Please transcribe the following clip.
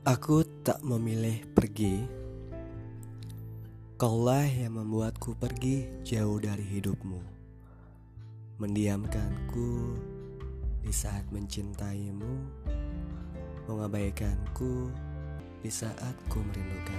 Aku tak memilih pergi. Kaulah yang membuatku pergi jauh dari hidupmu. Mendiamkanku di saat mencintaimu. Mengabaikanku di saat ku merindukanmu